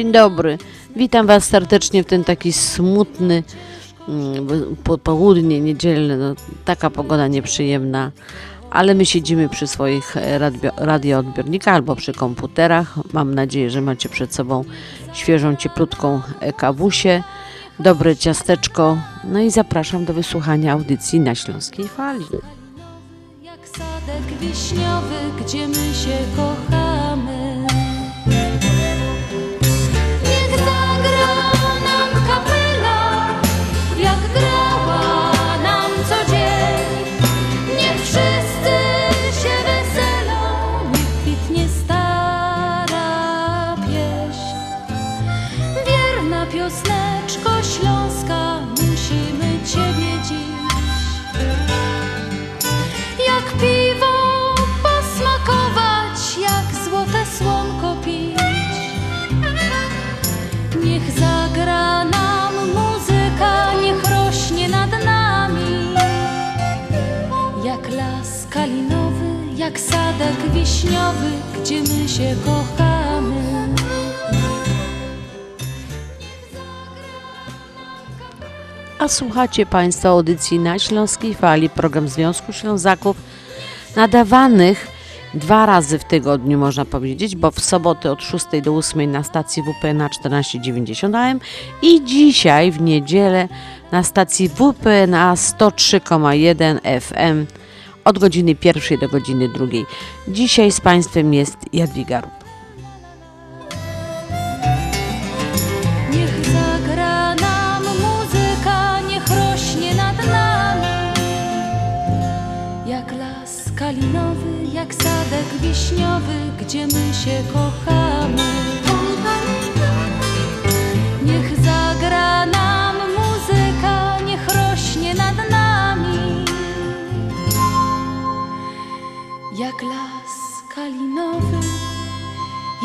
Dzień dobry. Witam Was serdecznie w ten taki smutny mm, popołudnie niedzielne. No, taka pogoda nieprzyjemna, ale my siedzimy przy swoich e, radio, radioodbiornikach albo przy komputerach. Mam nadzieję, że macie przed sobą świeżą, cieplutką e, kawusię, dobre ciasteczko. No i zapraszam do wysłuchania audycji na Śląskiej Fali. Jak sadek wiśniowy, gdzie my się kochamy. Wiśniowy, gdzie my się kochamy. A słuchacie Państwo audycji na Śląskiej Fali, program Związku Ślązaków, nadawanych dwa razy w tygodniu, można powiedzieć, bo w soboty od 6 do 8 na stacji WP na 1490 AM i dzisiaj w niedzielę na stacji WP na 103,1 FM od godziny pierwszej do godziny drugiej. Dzisiaj z Państwem jest Jadwiga Rup. Niech zagra nam muzyka, niech rośnie nad nami. Jak las kalinowy, jak sadek wiśniowy, gdzie my się kochamy.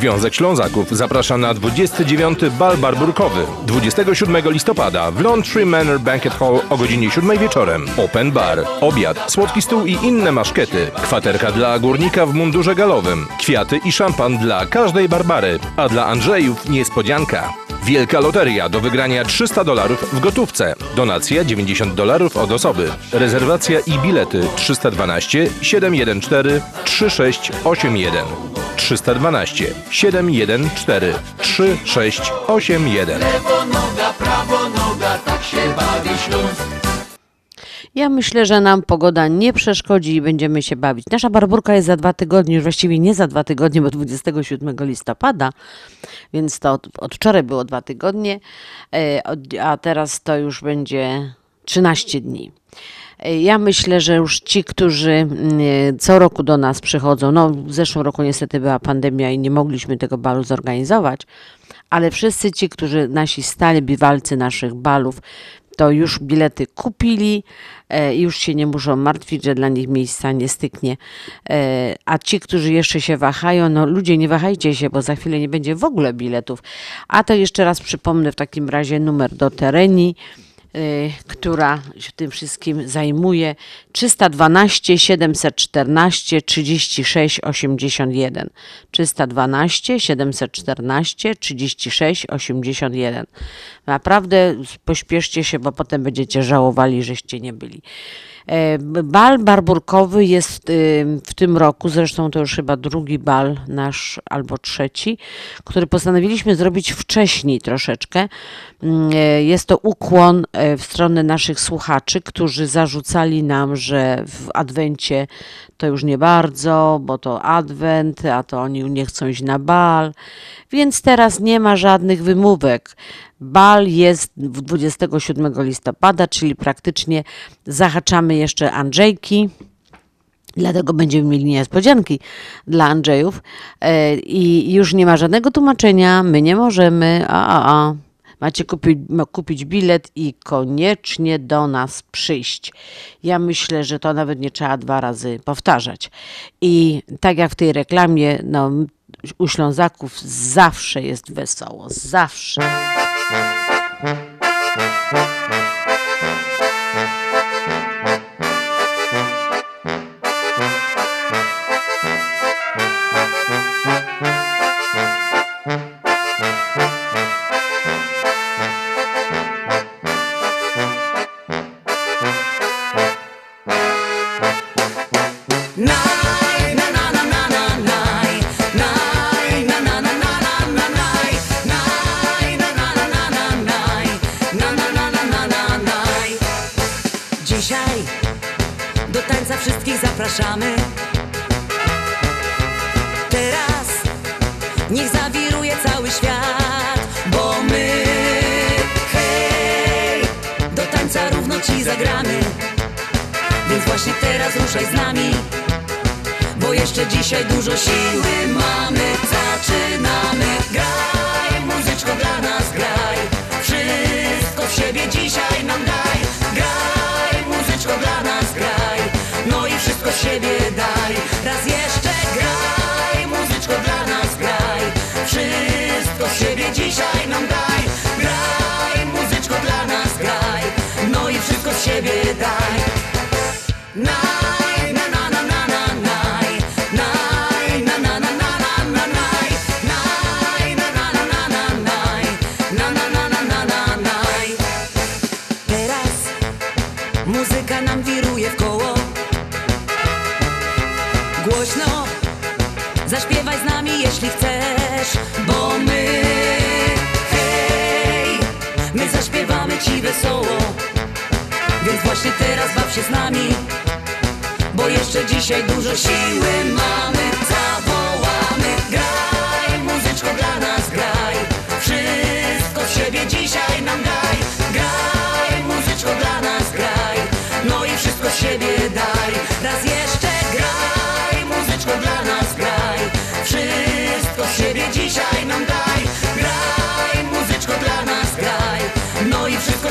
Związek Ślązaków zaprasza na 29. Bal Barburkowy 27 listopada w Laundry Manor Banquet Hall o godzinie 7 wieczorem. Open bar, obiad, słodki stół i inne maszkety. Kwaterka dla górnika w mundurze galowym. Kwiaty i szampan dla każdej Barbary, a dla Andrzejów niespodzianka. Wielka loteria do wygrania 300 dolarów w gotówce. Donacja 90 dolarów od osoby. Rezerwacja i bilety 312 714 3681. 312 714 3681. Ja myślę, że nam pogoda nie przeszkodzi i będziemy się bawić. Nasza barburka jest za dwa tygodnie, już właściwie nie za dwa tygodnie, bo 27 listopada, więc to od, od wczoraj było dwa tygodnie, e, a teraz to już będzie 13 dni. E, Ja myślę, że już ci, którzy mm, e, co roku do nas przychodzą, no w zeszłym roku niestety była pandemia i nie mogliśmy tego balu zorganizować, ale wszyscy ci, którzy nasi stali biwalcy naszych balów, to już bilety kupili e, już się nie muszą martwić, że dla nich miejsca nie styknie. E, A ci, którzy jeszcze się wahają, no ludzie nie wahajcie się, bo za chwilę nie będzie w ogóle biletów. A to jeszcze raz przypomnę w takim razie numer do tereni która się tym wszystkim zajmuje. 312 714 36 81 312 714 36 81 naprawdę pośpieszcie się, bo potem będziecie żałowali, żeście nie byli Bal barburkowy jest y, w tym roku, zresztą to już chyba drugi bal nasz albo trzeci, który postanowiliśmy zrobić wcześniej troszeczkę. Mm, e, Jest to ukłon e, e, w stronę naszych słuchaczy, którzy zarzucali nam, że w Adwencie to już nie bardzo, bo to Adwent, a to oni nie chcą iść na bal. Więc teraz nie ma żadnych wymówek. Bal jest 27 listopada, czyli praktycznie zahaczamy jeszcze Andrzejki. Dlatego będziemy mieli niespodzianki dla Andrzejów e, i już nie ma żadnego tłumaczenia, my nie możemy, a, a, a. Macie kupić, kupić bilet i koniecznie do nas przyjść. Ja myślę, że to nawet nie trzeba dwa razy powtarzać. I tak jak w tej reklamie, no, u Ślązaków zawsze jest wesoło, zawsze.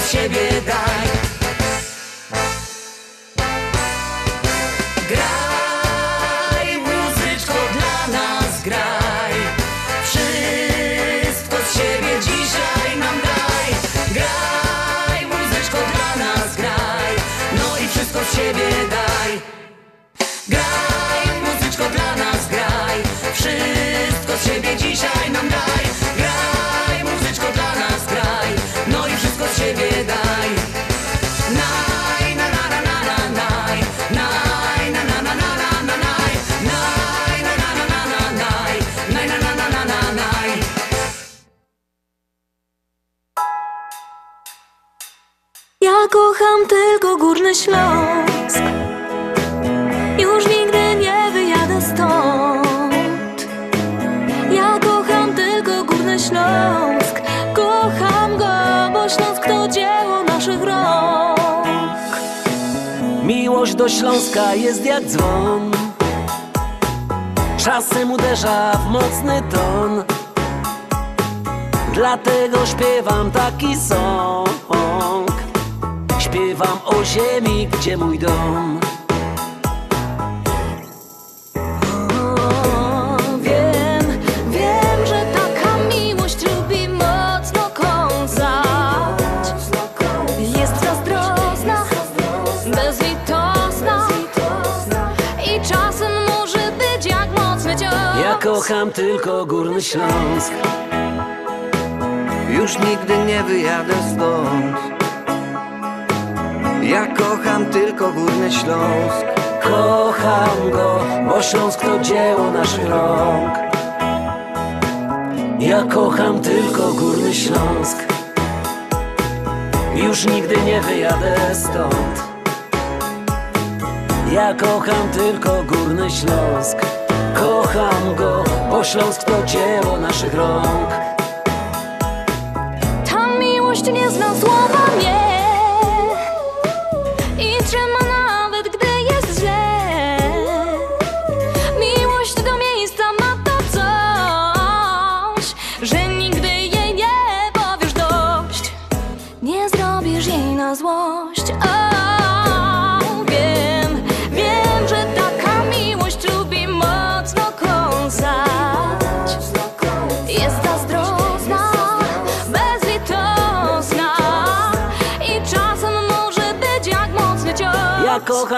Siebie daj Śląska jest jak dzwon. Czasem uderza w mocny ton. Dlatego śpiewam taki song. Śpiewam o ziemi, gdzie mój dom kocham tylko Górny Śląsk. Już nigdy nie wyjadę stąd. Ja kocham tylko Górny Śląsk. Kocham go, bo Śląsk to dzieło naszych rąk. Ja kocham tylko Górny Śląsk. Już nigdy nie wyjadę stąd. Ja kocham tylko Górny Śląsk Kocham go, bo Śląsk to dzieło naszych rąk. Ta miłość nie zna słowa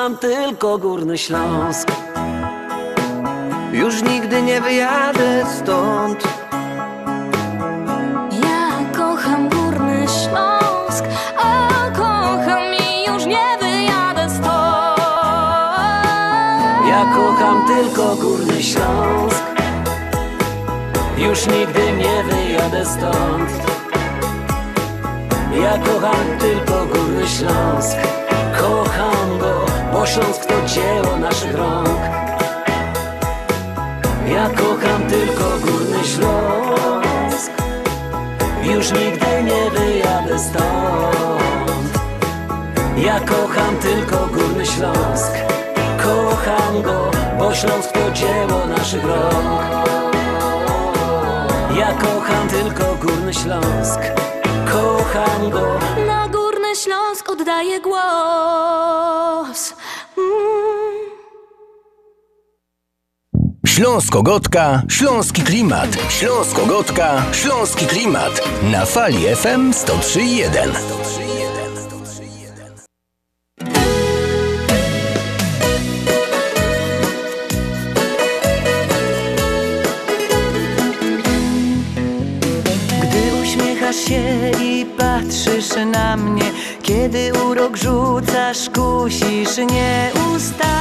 Kocham tylko Górny Śląsk. Już nigdy nie wyjadę stąd. Ja kocham Górny Śląsk A kocham i już nie wyjadę stąd. Ja kocham tylko Górny Śląsk. Już nigdy nie wyjadę stąd. Ja kocham tylko Górny Śląsk. Kocham go, bo Śląsk to dzieło naszych rąk Ja kocham tylko Górny Śląsk. Już nigdy nie wyjadę stąd. Ja kocham tylko Górny Śląsk. Kocham go, bo Śląsk to dzieło naszych rąk Ja kocham tylko Górny Śląsk. Kocham go. Na Górny Śląsk oddaję głos Śląsko-Gotka, Śląski Klimat. Śląsko-Gotka, Śląski Klimat. Na fali FM 103.1. Gdy uśmiechasz się i patrzysz na mnie Kiedy urok rzucasz, kusisz nieustannie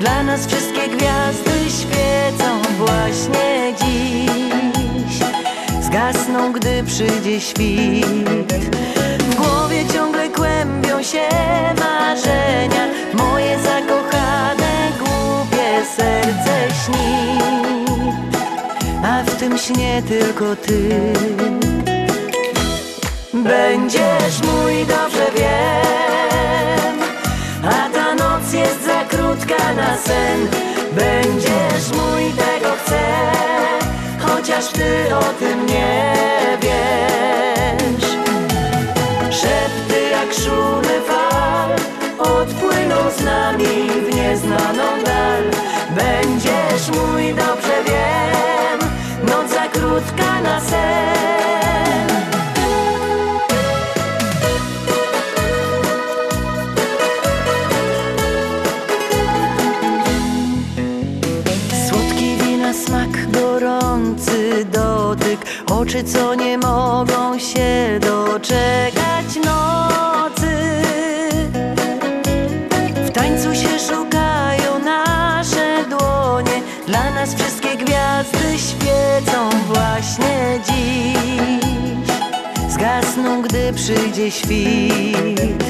Dla nas wszystkie gwiazdy świecą właśnie dziś. Zgasną, gdy przyjdzie świt. W głowie ciągle kłębią się marzenia. Moje zakochane, głupie serce śni. A w tym śnie tylko ty. Będziesz mój, dobrze wiem krótka na sen. Będziesz mój, tego chcę Chociaż ty o tym nie wiesz. Szepty jak szumy fal Odpłyną z nami w nieznaną dal. Będziesz mój, dobrze wiem Noc za krótka na sen Oczy, co nie mogą się doczekać nocy. W tańcu się szukają nasze dłonie. Dla nas wszystkie gwiazdy świecą właśnie dziś. Zgasną, gdy przyjdzie świt.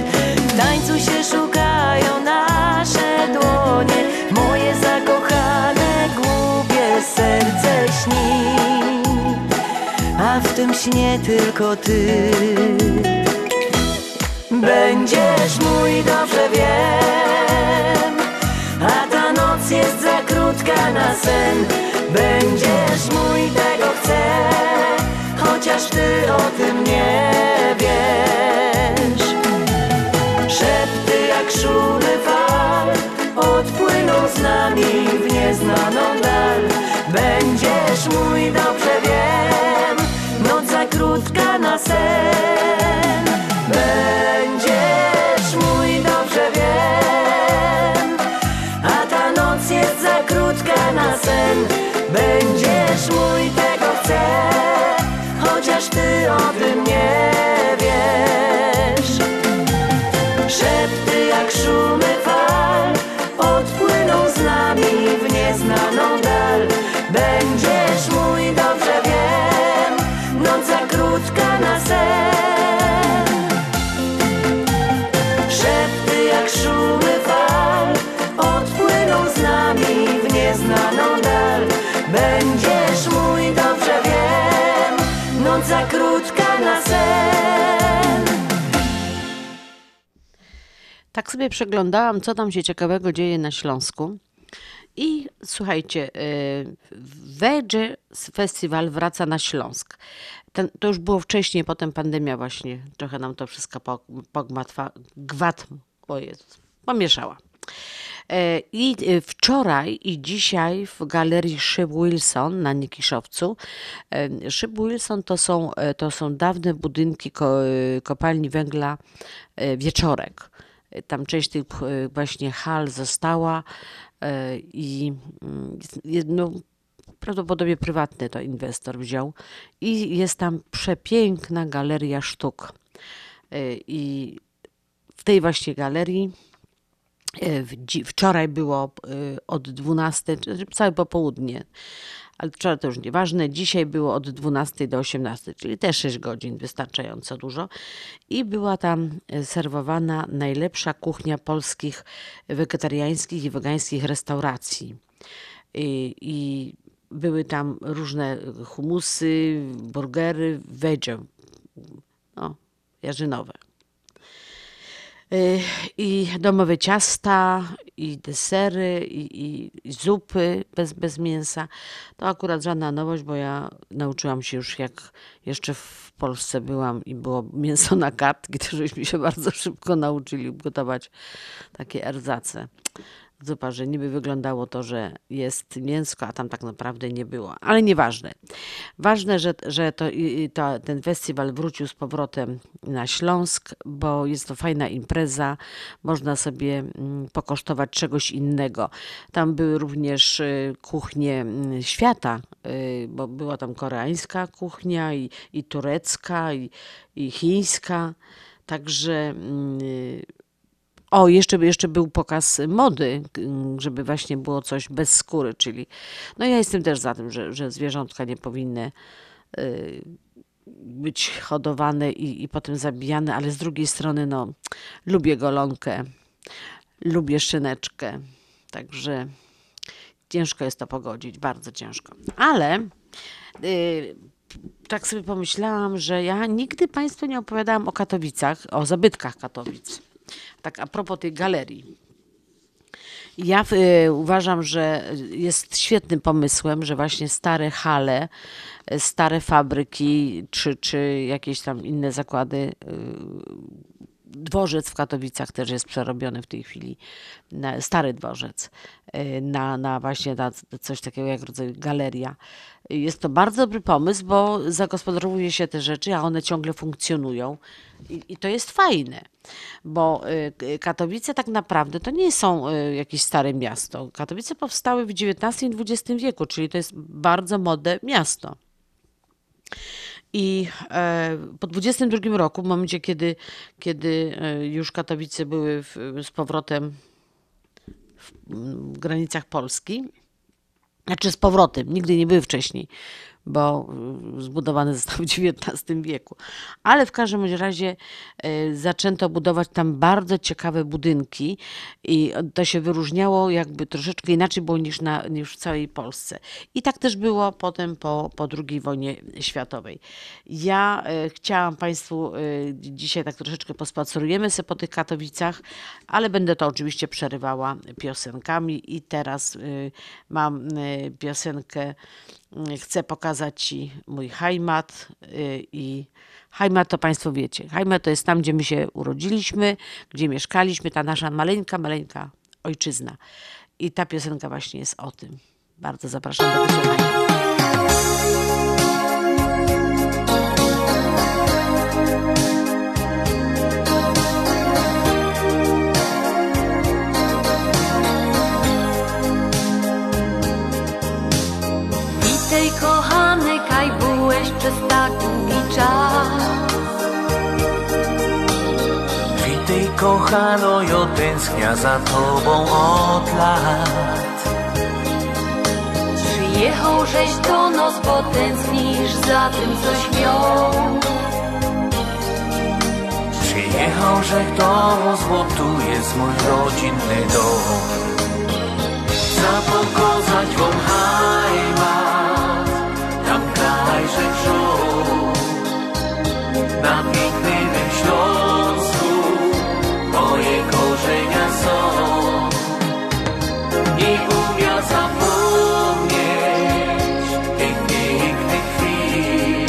W tańcu się szukają nasze dłonie. Moje zakochane, głupie serce śni W tym śnie tylko ty. Będziesz mój, dobrze wiem. A ta noc jest za krótka na sen. Będziesz mój, tego chcę Chociaż ty o tym nie wiesz. Szepty jak szumy fal Odpłyną z nami w nieznaną dal. Będziesz mój, dobrze wiem sen Będziesz mój, dobrze wiem. A ta noc jest za krótka na sen. Będziesz mój, Tak sobie przeglądałam, co tam się ciekawego dzieje na Śląsku. I słuchajcie, y, Wedge Festiwal wraca na Śląsk. Ten, to już było wcześniej, potem pandemia właśnie trochę nam to wszystko po- pogmatwa, gwat, o Jezus, pomieszała. E, I e, wczoraj i dzisiaj w galerii Szyb Wilson na Nikiszowcu. e, Szyb Wilson to są, e, to są dawne budynki e, kopalni węgla Wieczorek. Tam część tych e, właśnie hal została e, i mm, no, prawdopodobnie prywatny to inwestor wziął. I jest tam przepiękna galeria sztuk. E, I w tej właśnie galerii Wczoraj było od 12, czy całe popołudnie, ale wczoraj to już nieważne. Dzisiaj było od 12 do 18, czyli też 6 godzin, wystarczająco dużo. I była tam e, serwowana najlepsza kuchnia polskich wegetariańskich i wegańskich restauracji. I, i były tam różne humusy, burgery, veggie, no, jarzynowe. Y, I domowe ciasta, i desery, i, i, i zupy bez, bez mięsa. To akurat żadna nowość, bo ja nauczyłam się już jak jeszcze w Polsce byłam i było mięso na kartki, to żeśmy się bardzo szybko nauczyli gotować takie erzace. Że niby wyglądało to, że jest mięsko, a tam tak naprawdę nie było. Ale nieważne. Ważne, że, że to, to, ten festiwal wrócił z powrotem na Śląsk, bo jest to fajna impreza. Można sobie mm, pokosztować czegoś innego. Tam były również y, kuchnie mm, świata, y, bo była tam koreańska kuchnia i, i turecka, i, i chińska. Także mm, o, jeszcze, jeszcze był pokaz mody, k- żeby właśnie było coś bez skóry, czyli no ja jestem też za tym, że, że zwierzątka nie powinny y, być hodowane i, i potem zabijane, ale z drugiej strony no lubię golonkę, lubię szyneczkę, także ciężko jest to pogodzić, bardzo ciężko. Ale y, tak sobie pomyślałam, że ja nigdy Państwu nie opowiadałam o Katowicach, o zabytkach Katowic. Tak a propos tej galerii. Ja y, uważam, że jest świetnym pomysłem, że właśnie stare hale, y, stare fabryki czy, czy jakieś tam inne zakłady y, dworzec w Katowicach też jest przerobiony w tej chwili, stary dworzec, y, na, na właśnie na coś takiego jak rodzaj galeria. Jest to bardzo dobry pomysł, bo zagospodarowuje się te rzeczy, a one ciągle funkcjonują i, i to jest fajne, bo y, Katowice tak naprawdę to nie są y, jakieś stare miasto. Katowice powstały w XIX i XX wieku, czyli to jest bardzo młode miasto. I e, po 22 roku, w momencie, kiedy, kiedy e, już Katowice były w, z powrotem w, granicach Polski, znaczy z powrotem, nigdy nie były wcześniej, bo y, zbudowane zostały w XIX wieku. Ale w każdym razie y, zaczęto budować tam bardzo ciekawe budynki i to się wyróżniało jakby troszeczkę inaczej było niż, na, niż w całej Polsce. I tak też było potem po, po II wojnie światowej. Ja y, chciałam Państwu y, dzisiaj tak troszeczkę pospacerujemy sobie po tych Katowicach, ale będę to oczywiście przerywała piosenkami i teraz mam piosenkę Chcę pokazać Ci mój Heimat y, i Heimat to Państwo wiecie. Heimat to jest tam, gdzie my się urodziliśmy, gdzie mieszkaliśmy, ta nasza maleńka, maleńka ojczyzna. I ta piosenka właśnie jest o tym. Bardzo zapraszam do wysłuchania. Czas. Witaj kochano, jo tęsknia za tobą od lat. Przyjechał żeś do nos, bo tęsknisz za tym, coś miał Przyjechał rzek do bo tu jest mój rodzinny dom. Zapokazać wam heimat Tam kraj rzek wziął na pięknym Śląsku. Moje korzenia są. I umia zapomnieć tych pięknych chwil.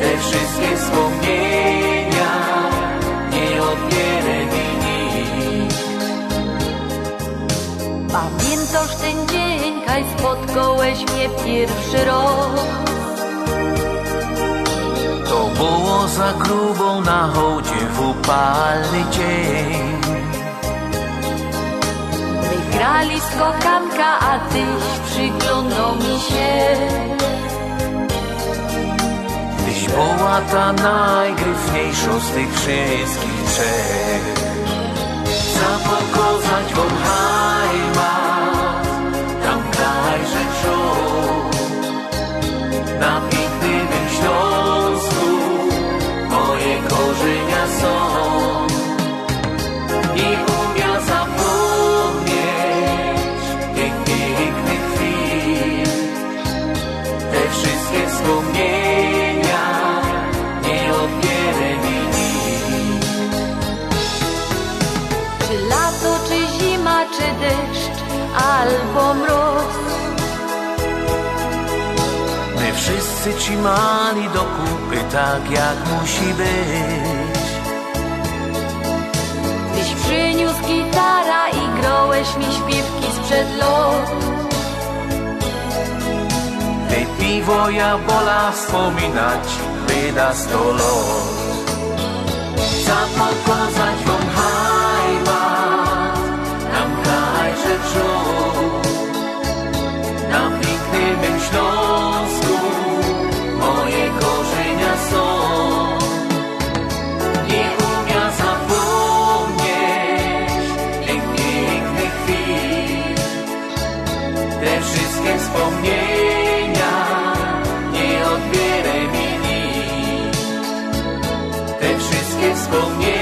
Te wszystkie wspomnienia nie odbierę mi nikt Pamiętasz ten dzień, kaj spotkałeś mnie pierwszy raz to było za grubą na hołdzie w upalny dzień. My grali skokanka, a tyś przyglądał mi się. Tyś była ta najgryfniejsza z tych wszystkich trzech. Chcę pokazać albo mróz. My wszyscy trzymali do kupy tak jak musi być. Tyś przyniósł gitara i grałeś mi śpiewki sprzed lat. Te piwo ja bola wspominać wyda sto lat. Chcę wszystkie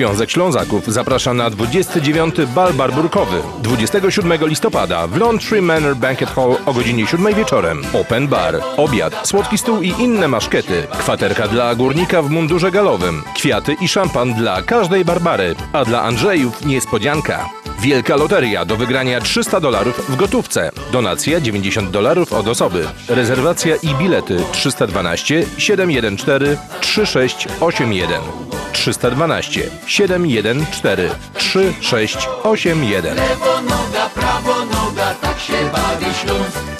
Związek Ślązaków zaprasza na 29. bal barburkowy 27 listopada w Laundry Manor Banquet Hall o godzinie 7 wieczorem. Open bar, obiad, słodki stół i inne maszkety, kwaterka dla górnika w mundurze galowym, kwiaty i szampan dla każdej Barbary, a dla Andrzejów niespodzianka. Wielka loteria do wygrania 300 dolarów w gotówce. Donacja 90 dolarów od osoby. Rezerwacja i bilety 312 714 3681. 312 714 3681. Lewo noga, prawo noga, tak się bawi Śląsk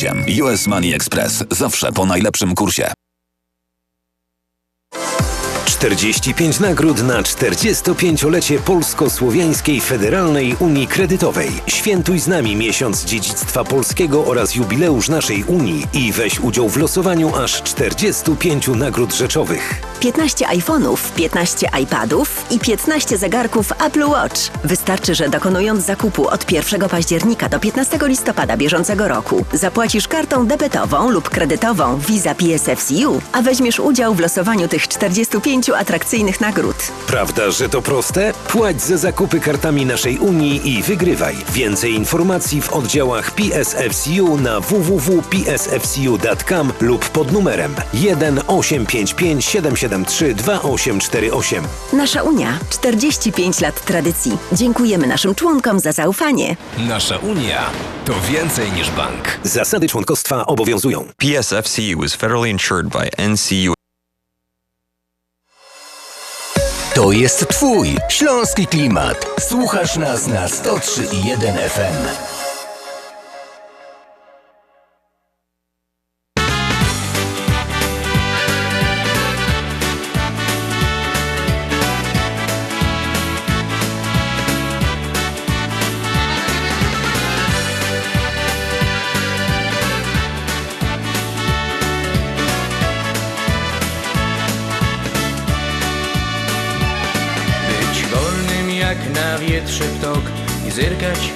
US Money Express. Zawsze po najlepszym kursie. 45 nagród na 45-lecie Polsko-Słowiańskiej Federalnej Unii Kredytowej. Świętuj z nami miesiąc dziedzictwa polskiego oraz jubileusz naszej Unii i weź udział w losowaniu aż 45 nagród rzeczowych. 15 iPhone'ów, 15 iPadów i 15 zegarków Apple Watch. Wystarczy, że dokonując zakupu od 1 października do 15 listopada bieżącego roku zapłacisz kartą debetową lub kredytową Visa PSFCU, a weźmiesz udział w losowaniu tych 45 atrakcyjnych nagród. Prawda, że to proste? Płać za zakupy kartami naszej Unii i wygrywaj. Więcej informacji w oddziałach PSFCU na www.psfcu.com lub pod numerem 1 855 773 2848. Nasza Unia 45 lat tradycji. Dziękujemy naszym członkom za zaufanie. Nasza Unia to więcej niż bank. Zasady członkostwa obowiązują. PSFCU is federally insured by NCU. To jest Twój śląski klimat. Słuchasz nas na 103,1 FM.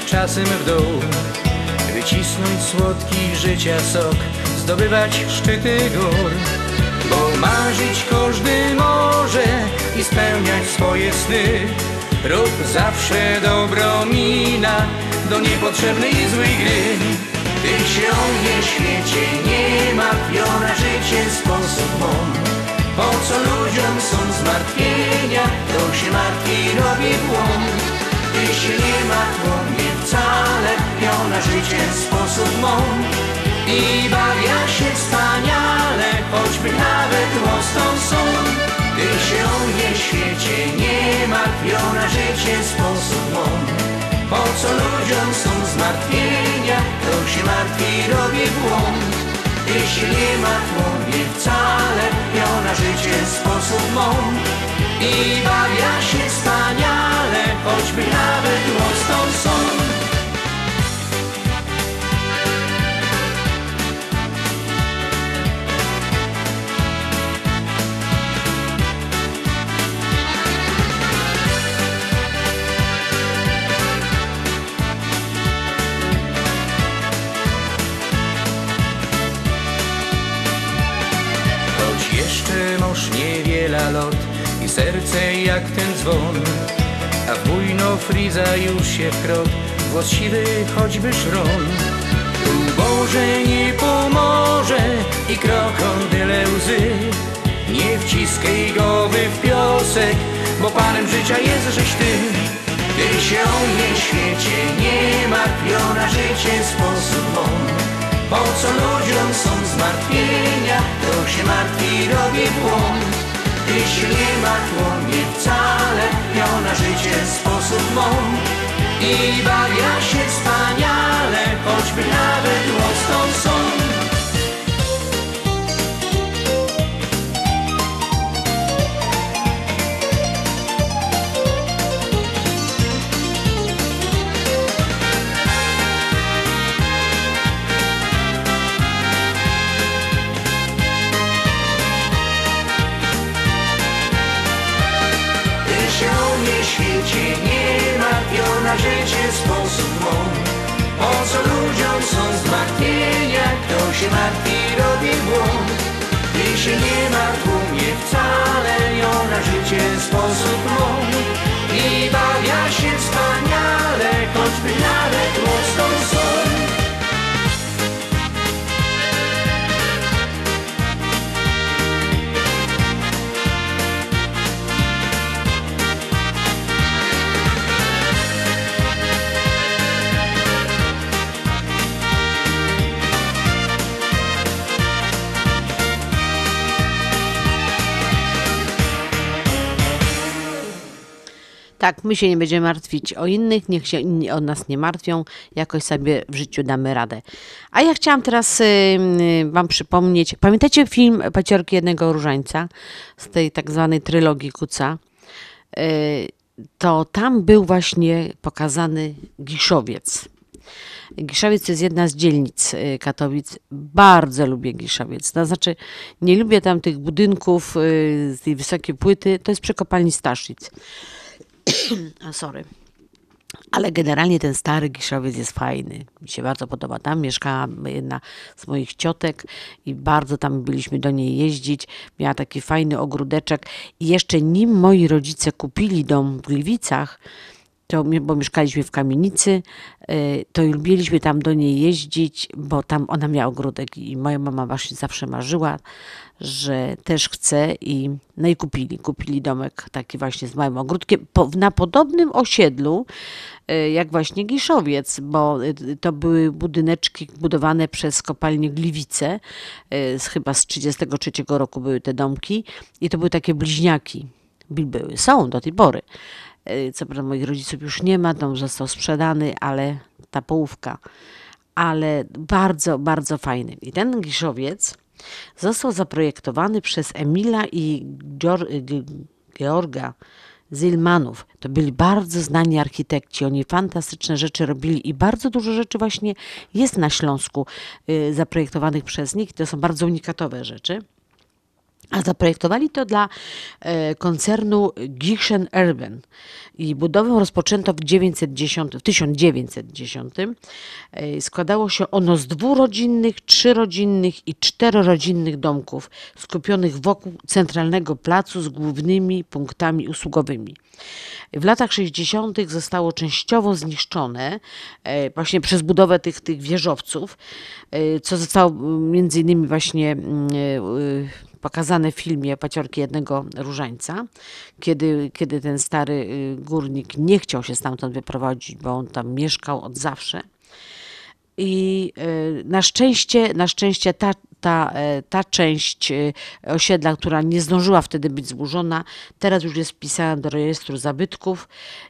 Czasem w dół. Wycisnąć słodki życia sok, zdobywać szczyty gór. Bo marzyć każdy może i spełniać swoje sny. Rób zawsze dobro mina do niepotrzebnej i złej gry. Ty mnie świecie nie martwiona życie sposób mą. Po co ludziom są zmartwienia, to się martwi robi błąd. Się nie martwią mnie wcale, piona życie sposób mą. I bawia się wspaniale, choćby nawet łostą są. Ty się o mnie świecie nie martwiona życie sposób mą. Po co ludziom są zmartwienia, to się martwi robi błąd. Ty się nie martwią mnie wcale, piona życie sposób mą. I bawia się wspaniale, choćby nawet łostą są. Masz niewiele lot i serce jak ten dzwon. A w bujno friza już się wkrot, głos siwy choćby szron. Tu Boże nie pomoże i krokodyle łzy. Nie wciskaj głowy w piosek, bo panem życia jest żeś ty. Ty się o mnie świecie nie martwiona życie sposób mą po co ludziom są zmartwienia, to się martwi robi błąd. Ty się nie martwią mnie wcale, piona życie sposób mą. I bawia się wspaniale, choćby nawet łostą są. Świecie nie martwiona życie sposób mą. Po co ludziom są zmartwienia, kto się martwi robi błąd. Ty się nie martw mnie wcale, ona życie sposób mą. I bawia się wspaniale, choćby nawet łostą Tak, my się nie będziemy martwić o innych, niech się inni o nas nie martwią, jakoś sobie w życiu damy radę. A ja chciałam teraz y, y, Wam przypomnieć, pamiętacie film Paciorki jednego różańca z tej tak zwanej trylogii Kuca? Y, to tam był właśnie pokazany Giszowiec. Giszowiec jest jedna z dzielnic Katowic. Bardzo lubię Giszowiec. To znaczy, nie lubię tam tych budynków z tej wysokiej płyty. To jest przy kopalni Staszic. Sorry. Ale generalnie ten stary Giszowiec jest fajny. Mi się bardzo podoba. Tam mieszkała jedna z moich ciotek i bardzo tam byliśmy do niej jeździć. Miała taki fajny ogródeczek. I jeszcze nim moi rodzice kupili dom w Gliwicach, to, bo mieszkaliśmy w kamienicy, y, to lubiliśmy tam do niej jeździć, bo tam ona miała ogródek i moja mama właśnie zawsze marzyła, że też chce i no i kupili, kupili domek taki właśnie z małym ogródkiem po, na podobnym osiedlu y, jak właśnie Giszowiec, bo y, to były budyneczki budowane przez kopalnię Gliwice, z, chyba z 33 roku były te domki i to były takie bliźniaki, były, są do tej pory. Y, Co prawda moich rodziców już nie ma, dom został sprzedany, ale ta połówka. Ale bardzo, bardzo fajny. I ten Giszowiec został zaprojektowany przez Emila i G- Georga Zilmanów. To byli bardzo znani architekci. Oni fantastyczne rzeczy robili i bardzo dużo rzeczy właśnie jest na Śląsku y, zaprojektowanych przez nich. To są bardzo unikatowe rzeczy. A zaprojektowali to dla e, koncernu Gieschen Urban. I budowę rozpoczęto w, 910, w 1910. E, składało się ono z dwurodzinnych, trzyrodzinnych i czterorodzinnych domków skupionych wokół centralnego placu z głównymi punktami usługowymi. W latach 60. zostało częściowo zniszczone e, właśnie przez budowę tych, tych wieżowców, co zostało między innymi właśnie pokazane w filmie Paciorki jednego różańca, kiedy, kiedy ten stary y, górnik nie chciał się stamtąd wyprowadzić, bo on tam mieszkał od zawsze. I y, na szczęście, na szczęście ta, ta, e, ta część y, osiedla, która nie zdążyła wtedy być zburzona, teraz już jest wpisana do rejestru zabytków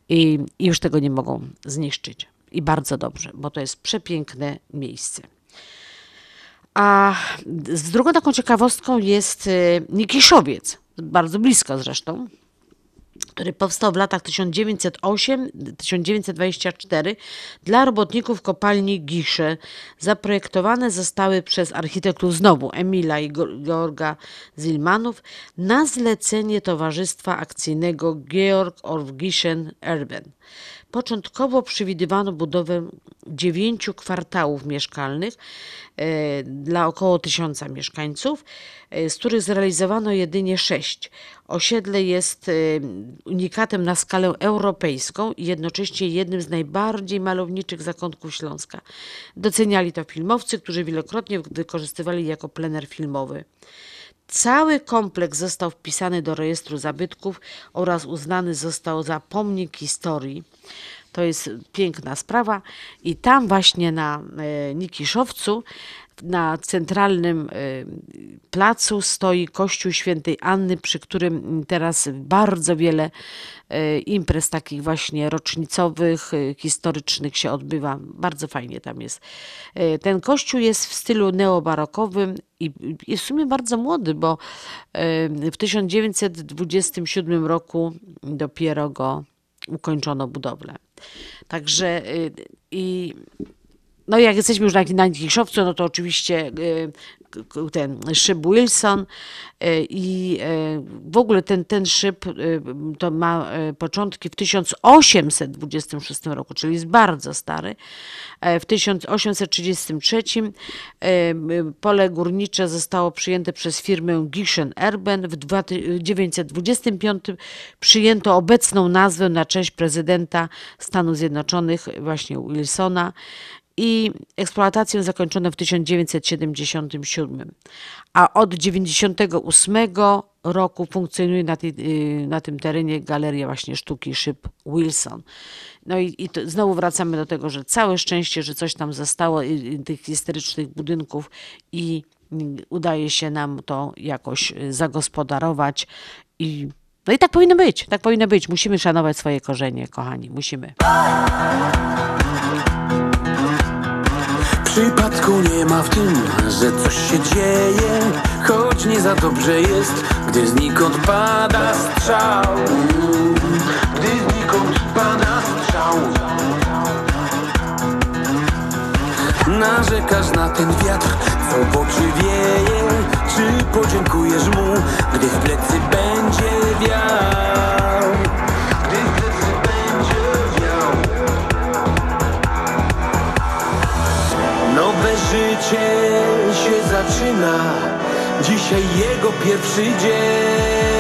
i, i już tego nie mogą zniszczyć. I bardzo dobrze, bo to jest przepiękne miejsce. A z drugą taką ciekawostką jest y, Nikiszowiec, bardzo blisko zresztą, który powstał w latach 1908-1924 dla robotników kopalni Gisze. Zaprojektowane zostały przez architektów znowu Emila i Georga Zilmanów na zlecenie Towarzystwa Akcyjnego Georg Orgischen Erben. Początkowo przewidywano budowę dziewięciu kwartałów mieszkalnych e, dla około tysiąca mieszkańców, e, z których zrealizowano jedynie sześć. Osiedle jest e, unikatem na skalę europejską i jednocześnie jednym z najbardziej malowniczych zakątków Śląska. Doceniali to filmowcy, którzy wielokrotnie wykorzystywali jako plener filmowy. Cały kompleks został wpisany do rejestru zabytków oraz uznany został za pomnik historii. To jest piękna sprawa i tam właśnie na e, Nikiszowcu, na centralnym e, placu stoi kościół świętej Anny, przy którym teraz bardzo wiele e, imprez takich właśnie rocznicowych, e, historycznych się odbywa. Bardzo fajnie tam jest. Ten kościół jest w stylu neobarokowym i jest w sumie bardzo młody, bo w 1927 roku dopiero go ukończono budowlę. Także y, i no jak jesteśmy już na, na Kiszowcu, no to oczywiście y, ten szyb Wilson y, i y, w ogóle ten, ten szyb to ma początki w 1826 roku, czyli jest bardzo stary. E, W 1833 y, y, pole górnicze zostało przyjęte przez firmę Gischen Erben. W 1925 przyjęto obecną nazwę na cześć prezydenta Stanów Zjednoczonych, właśnie Wilsona i eksploatację zakończono w 1977. A od 1998 roku funkcjonuje na, y, na tym terenie Galeria właśnie sztuki szyb Wilson. No i, i to, znowu wracamy do tego, że całe szczęście, że coś tam zostało, y, y, tych historycznych budynków i udaje się nam to jakoś zagospodarować i no i tak powinno być, tak powinno być. Musimy szanować swoje korzenie, kochani, musimy. Przypadku nie ma w tym, że coś się dzieje Choć nie za dobrze jest, gdy znikąd pada strzał. Gdy znikąd pada strzał. Narzekasz na ten wiatr, co w oczy wieje. Czy podziękujesz mu, gdy w plecy będzie wiał Nowe życie się zaczyna. Dzisiaj jego pierwszy dzień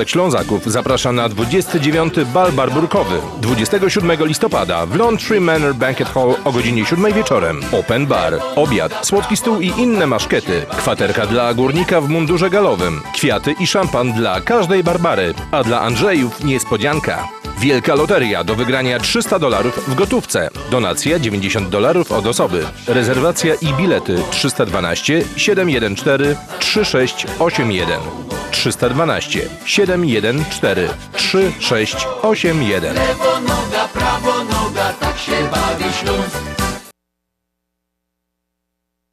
Związek Ślązaków zaprasza na 29. Bal Barburkowy 27 listopada w Laundry Manor Banquet Hall o godzinie 7 wieczorem. Open bar, obiad, słodki stół i inne maszkety, kwaterka dla górnika w mundurze galowym, kwiaty i szampan dla każdej Barbary, a dla Andrzejów niespodzianka. Wielka loteria do wygrania 300 dolarów w gotówce. Donacja 90 dolarów od osoby. Rezerwacja i bilety 312 714 3681. 312 714 3681. Lewo noga, prawo noga, tak się bawi Śląsk.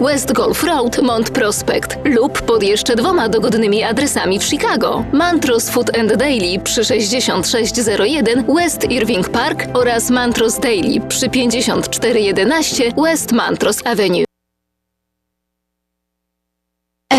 West Golf Road, Mont Prospect lub pod jeszcze dwoma dogodnymi adresami w Chicago. Mantros Food and Daily przy 6601 West Irving Park oraz Mantros Daily przy 5411 West Mantros Avenue.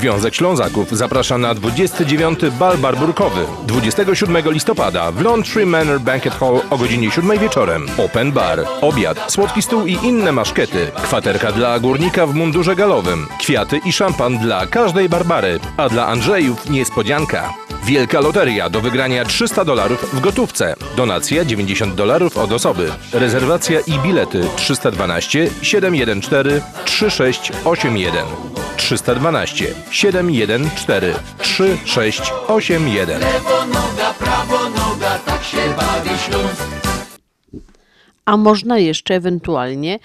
Związek Ślązaków zaprasza na 29. Bal Barburkowy 27 listopada w Laundry Manor Banquet Hall o godzinie 7 wieczorem. Open bar, obiad, słodki stół i inne maszkety, kwaterka dla górnika w mundurze galowym, kwiaty i szampan dla każdej Barbary, a dla Andrzejów niespodzianka. Wielka loteria do wygrania 300 dolarów w gotówce. Donacja 90 dolarów od osoby. Rezerwacja i bilety 312 714 3681. 312 714 3681. Lewo noga, prawo noga, tak się bawi Śląsk. A można jeszcze ewentualnie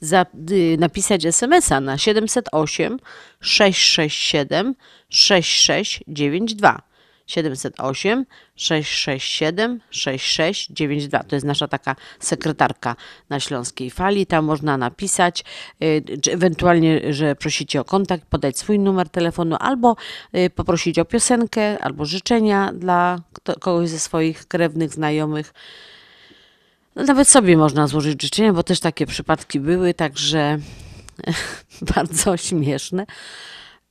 za, y, napisać SMS-a na 708 667 6692. 708 667 6692. To jest nasza taka sekretarka na Śląskiej Fali. Tam można napisać, y, ewentualnie, że prosicie o kontakt, podać swój numer telefonu albo y, poprosić o piosenkę, albo życzenia dla kogoś ze swoich krewnych, znajomych. No, nawet sobie można złożyć życzenia, bo też takie przypadki były, także bardzo śmieszne.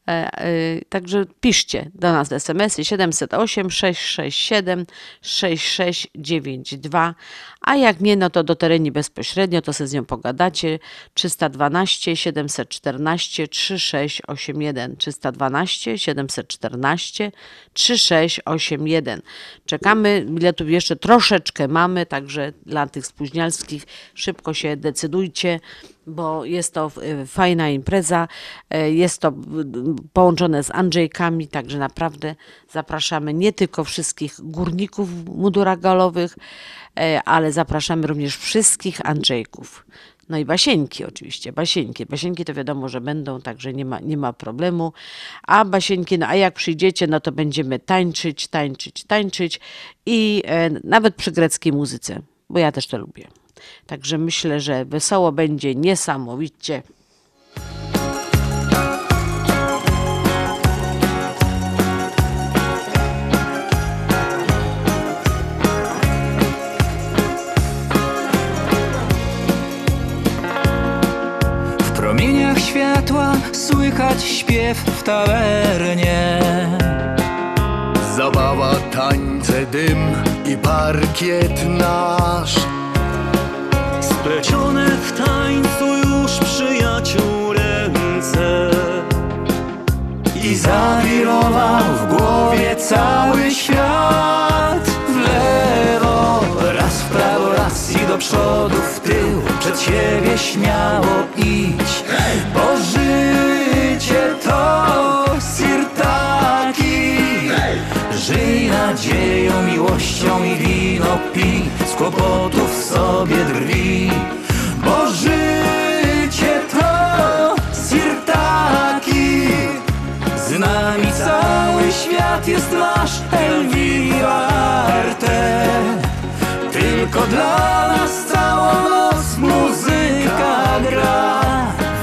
E, e, Także piszcie do nas SMS-y 708 667 6692, a jak nie, no to do tereni bezpośrednio, to sobie z nią pogadacie. 312 714 3681 312 714 3681. Czekamy, biletów jeszcze troszeczkę mamy, także dla tych spóźnialskich szybko się decydujcie bo jest to y, fajna impreza, y, jest to y, połączone z Andrzejkami, także naprawdę zapraszamy nie tylko wszystkich górników w mundurach galowych, y, ale zapraszamy również wszystkich Andrzejków. No i basieńki oczywiście, basieńki. Basieńki to wiadomo, że będą, także nie ma, nie ma problemu. A basieńki, no a jak przyjdziecie, no to będziemy tańczyć, tańczyć, tańczyć i nawet przy greckiej muzyce, bo ja też to lubię. Także myślę, że wesoło będzie niesamowicie. W promieniach światła słychać śpiew w tawernie. Zabawa, tańce, dym i parkiet nasz Splecione w tańcu już przyjaciół ręce. I zawirował w głowie cały świat. W lewo, raz w prawo, raz i do przodu, w tył Przed siebie śmiało idź Bo życie to sirtaki Żyj nadzieją, miłością i wino pij Z kłopotów sobie drwi Bo życie to sirtaki z nami cały świat jest nasz Elvira Arte. Tylko dla nas całą noc muzyka gra.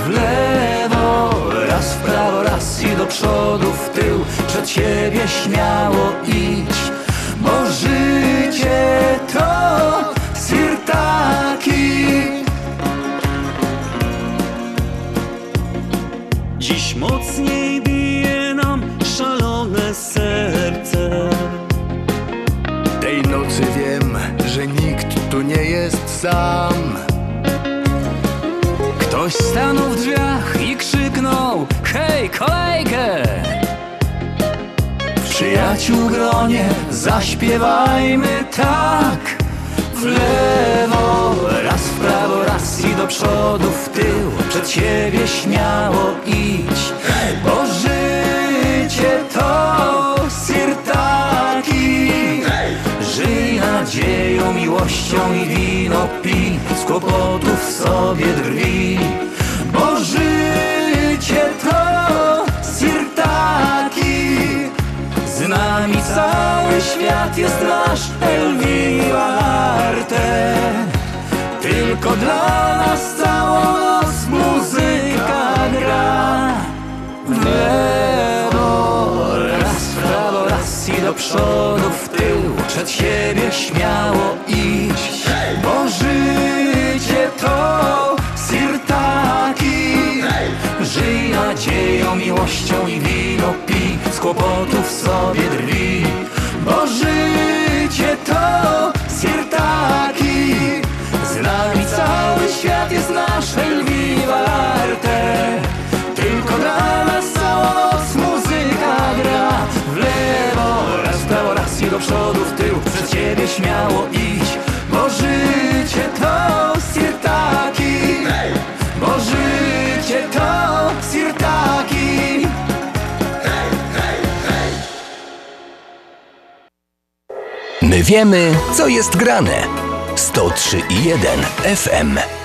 W lewo, raz w prawo, raz i do przodu, w tył. Przed siebie śmiało idź Bo życie sam. Ktoś stanął w drzwiach i krzyknął Hej, kolejkę! W przyjaciół gronie zaśpiewajmy tak. W lewo, raz w prawo, raz i do przodu, w tył. Przed siebie śmiało idź. Bo życie miłością i wino pij Z kłopotów sobie drwi. Bo życie to sirtaki Z nami cały świat jest nasz Elvira Arte Tylko dla nas całą noc muzyka gra. Lewo, raz prawo, raz i do przodu, Przed siebie śmiało iść Bo życie to sirtaki Żyj nadzieją, miłością i wino pij Z kłopotów sobie drwi Bo życie to sirtaki Z nami cały świat jest nasz śmiało idź Bo życie to sirtaki Bo życie to sirtaki My wiemy, co jest grane. 103 i 1 FM.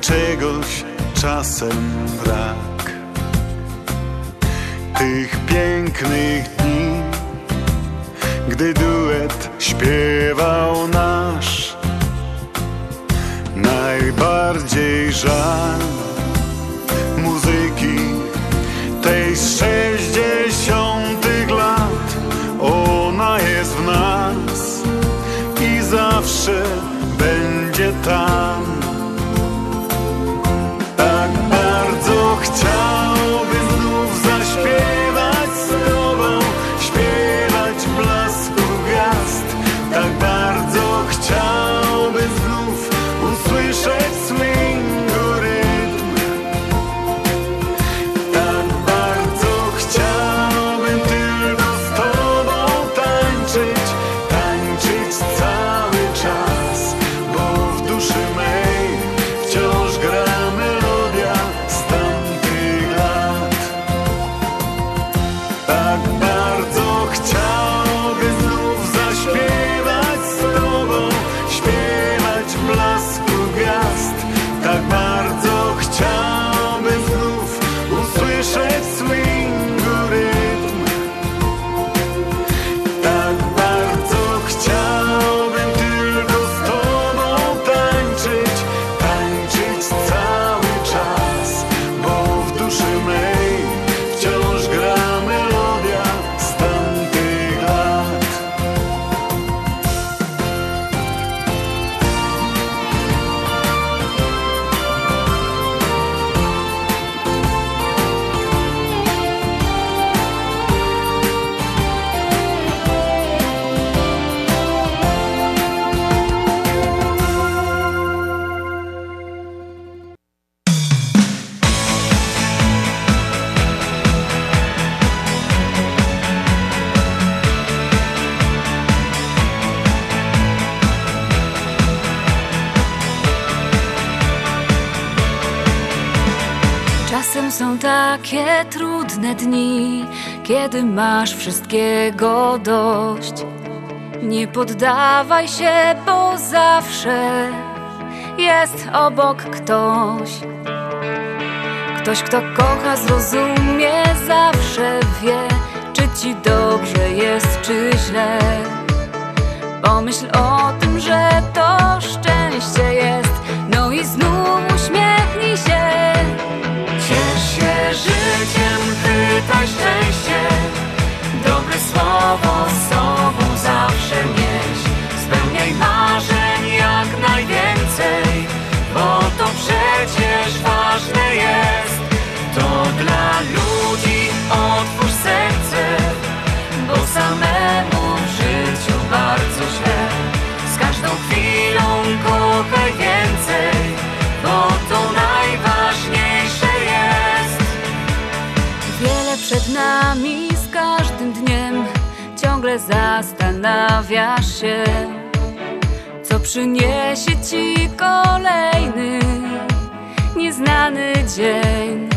Czegoś czasem brak. Tych pięknych dni, gdy duet śpiewał nasz. Kiedy masz wszystkiego dość. Nie poddawaj się, bo zawsze jest obok ktoś. Ktoś, kto kocha, zrozumie, zawsze wie, czy ci dobrze jest, czy źle. Pomyśl o tym, że to szczęście jest, no i znów uśmiechnij się. Życiem, pytaj szczęście. Dobre słowo z sobą zawsze nieś Spełniaj marzeń jak najwięcej Bo to przecież ważne jest Przed nami z każdym dniem ciągle zastanawiasz się, co przyniesie ci kolejny nieznany dzień.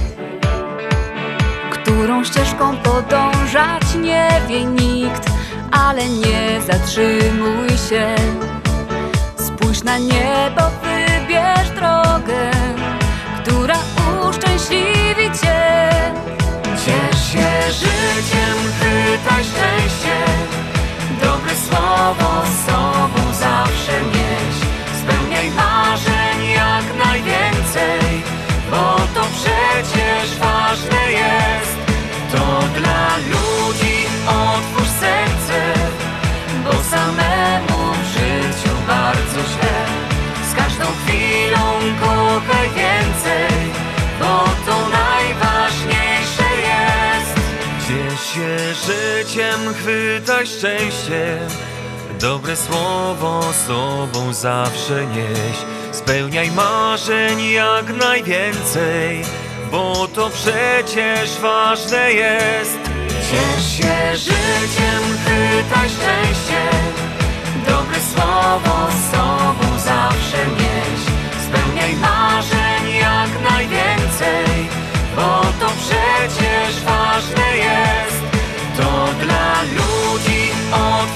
Którą ścieżką podążać nie wie nikt, ale nie zatrzymuj się. Spójrz na niebo, wybierz drogę, która uszczęśliwi cię. Ciesz się życiem, chwytaj szczęście. Dobre słowo z chwytaj szczęście. Dobre słowo sobą zawsze nieś. Spełniaj marzeń jak najwięcej Bo to przecież ważne jest. Ciesz się życiem, chwytaj szczęście. Dobre słowo sobą zawsze nieś. Spełniaj marzeń jak najwięcej Bo to przecież ważne jest Oh.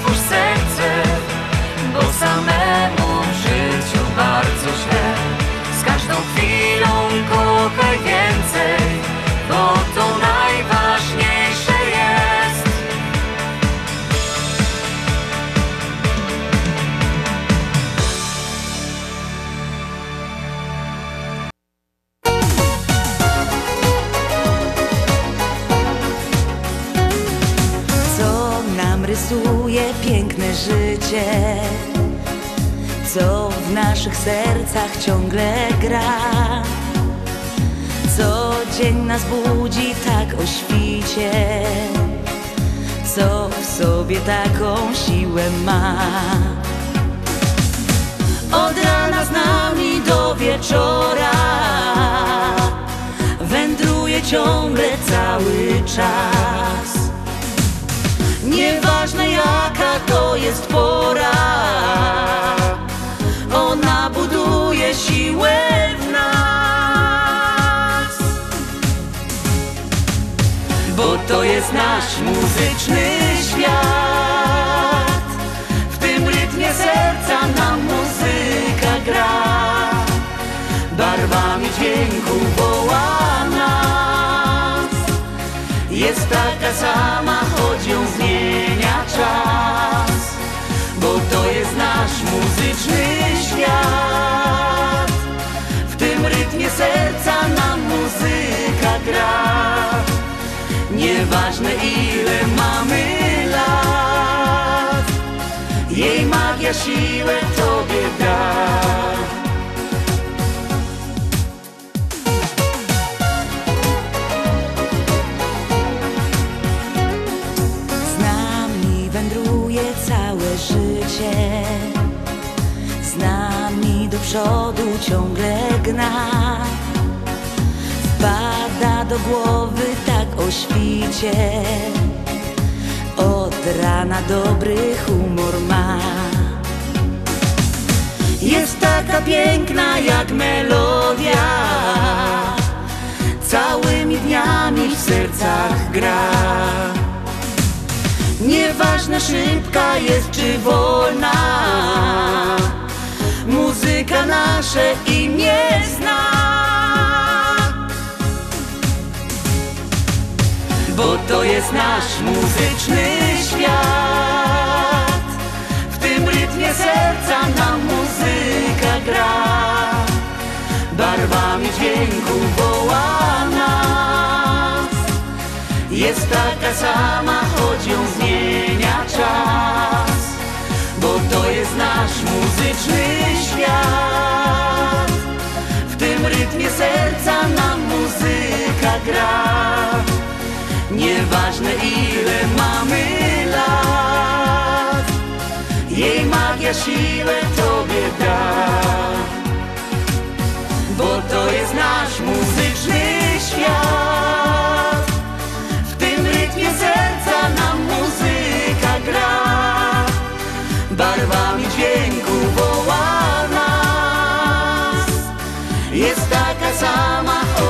Rysuje piękne życie, co w naszych sercach ciągle gra. Co dzień nas budzi tak o świcie, co w sobie taką siłę ma. Od rana z nami do wieczora wędruje ciągle cały czas. Nieważne jaka to jest pora Ona buduje siłę w nas. Bo to jest nasz muzyczny świat. W tym rytmie serca nam muzyka gra. Barwami dźwięku woła nas jest taka sama, choć ją zmienia czas Bo to jest nasz muzyczny świat. W tym rytmie serca nam muzyka gra. Nieważne ile mamy lat Jej magia siłę Tobie da życie Z nami do przodu ciągle gna. Wpada do głowy tak o świcie. Od rana dobry humor ma. Jest taka piękna jak melodia. Całymi dniami w sercach gra Nieważne szybka jest czy wolna. Muzyka nasze imię zna. Bo to jest nasz muzyczny świat. W tym rytmie serca nam muzyka gra. Barwami dźwięku woła jest taka sama, choć ją zmienia czas Bo to jest nasz muzyczny świat. W tym rytmie serca nam muzyka gra. Nieważne ile mamy lat Jej magia siłę Tobie da. Bo to jest nasz muzyczny świat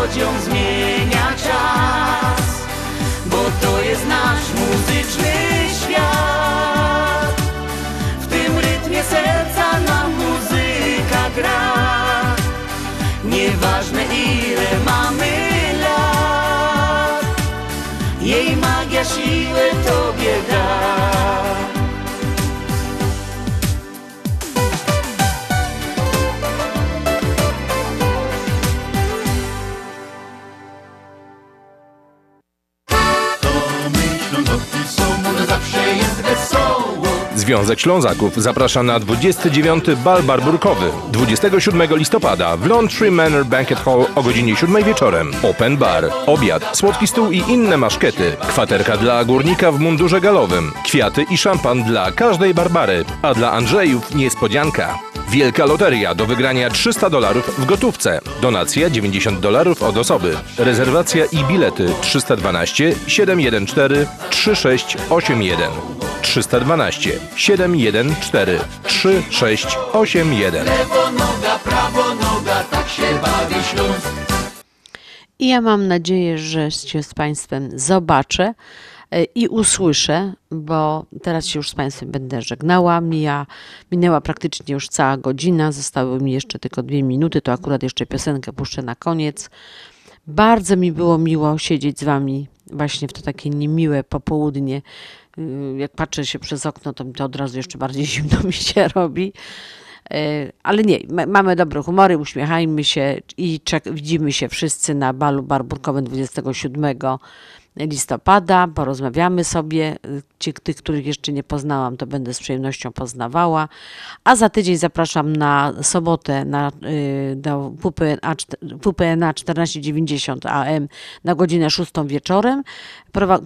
pociąg zmienia czas Bo to jest nasz muzyczny świat. W tym rytmie serca nam muzyka gra. Nieważne ile mamy lat Jej magia siłę Tobie da. Związek Ślązaków zaprasza na 29. Bal Barburkowy 27 listopada w Laundry Manor Banquet Hall o godzinie 7 wieczorem. Open bar, obiad, słodki stół i inne maszkety, kwaterka dla górnika w mundurze galowym, kwiaty i szampan dla każdej Barbary, a dla Andrzejów niespodzianka. Wielka loteria do wygrania 300 dolarów w gotówce. Donacja 90 dolarów od osoby. Rezerwacja i bilety 312 714 3681. 312 714 3681. Lewo noga, prawo noga, tak się bawi Śląsk. I ja mam nadzieję, że się z Państwem zobaczę i usłyszę, bo teraz się już z Państwem będę żegnała. Mija, minęła praktycznie już cała godzina, zostały mi jeszcze tylko dwie minuty, to akurat jeszcze piosenkę puszczę na koniec. Bardzo mi było miło siedzieć z Wami właśnie w to takie niemiłe popołudnie. Y, Jak patrzę się przez okno, to to od razu jeszcze bardziej zimno mi się robi. E, Ale nie, ma- mamy dobre humory, uśmiechajmy się i widzimy się wszyscy na balu barburkowym 27 listopada. Porozmawiamy sobie. Ci, tych, których jeszcze nie poznałam, to będę z przyjemnością poznawała. A za tydzień zapraszam na sobotę na, y, do WPNA, WPNA 1490 AM na godzinę 6 wieczorem.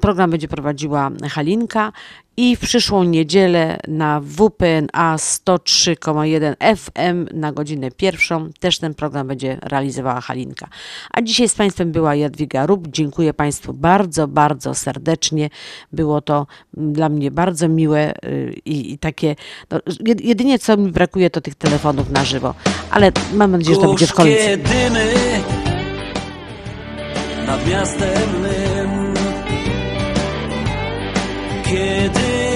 Program będzie prowadziła Halinka i w przyszłą niedzielę na WPNA 103,1 FM na godzinę pierwszą też ten program będzie realizowała Halinka. A dzisiaj z Państwem była Jadwiga Rób. Dziękuję Państwu bardzo, bardzo serdecznie. Było to dla mnie bardzo miłe y, i, i takie. No, jed- jedynie co mi brakuje to tych telefonów na żywo, ale mam nadzieję, że to będzie w końcu. nad miastem mym Kiedy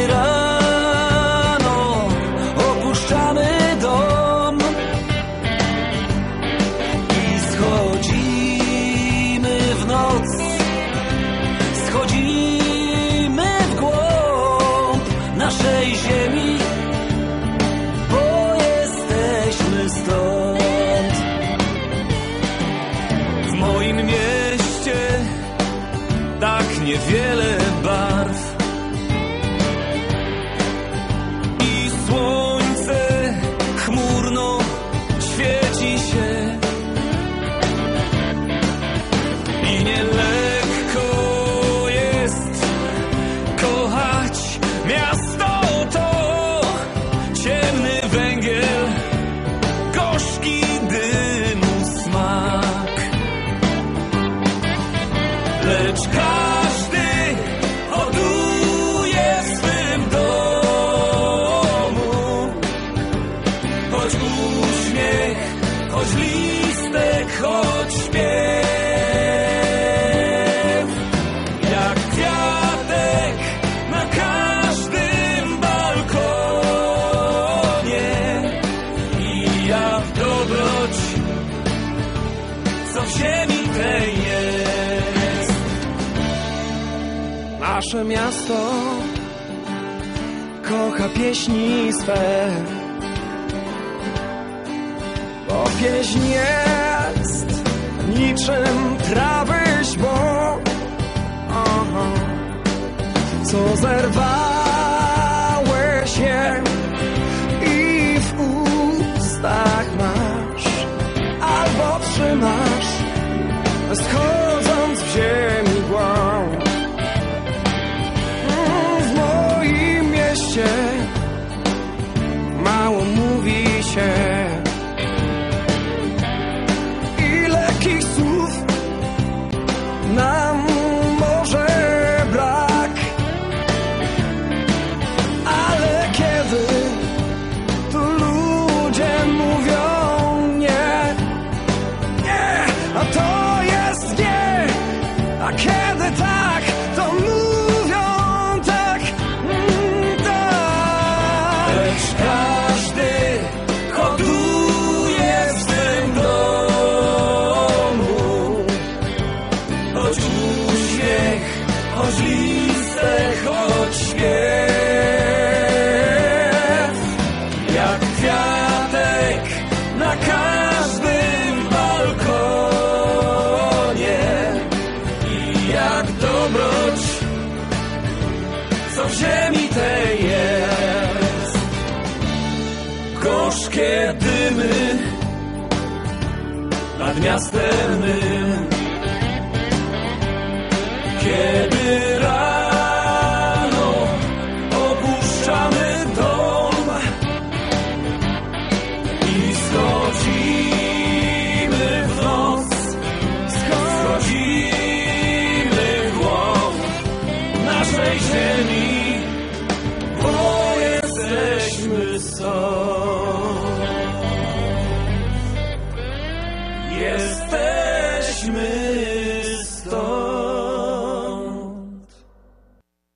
miasto kocha pieśni swe Bo pieśń jest niczym trawy śbo Aha. Co zerwałeś